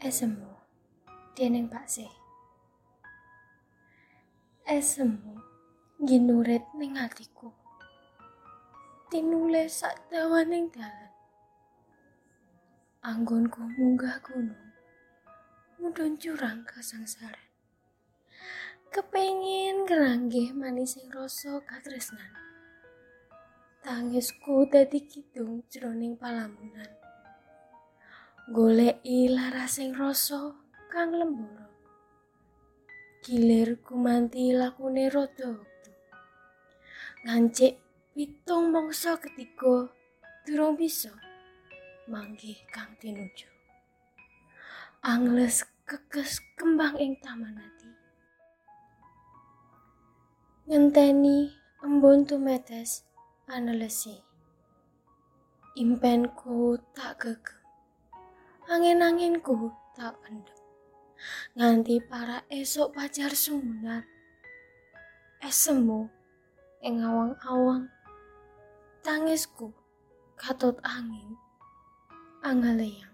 Esemu dening Pak Se. Esemu ginuret ning atiku. Tinulis sak dawaning dalan. Anggonku munggah gunung. Mudhun jurang kasangsaran. Kepengin keranggih manis sing rasa katresnan. Tangisku dadi kidung jroning palamunan. Goleki larasing rasa kang lembara. Gilir gumanti lakune rada wektu ngancik pitung mangsa ketiga durung bisa manggih kang tinuju. Angles kekes kembang ing taman ati. Ngenteni embun tumetes anelesi. Impenku tak gegem angin-anginku tak pendem nganti para esok pacar sumunar esemu ing awang-awang. Tangisku katut angin angaleyang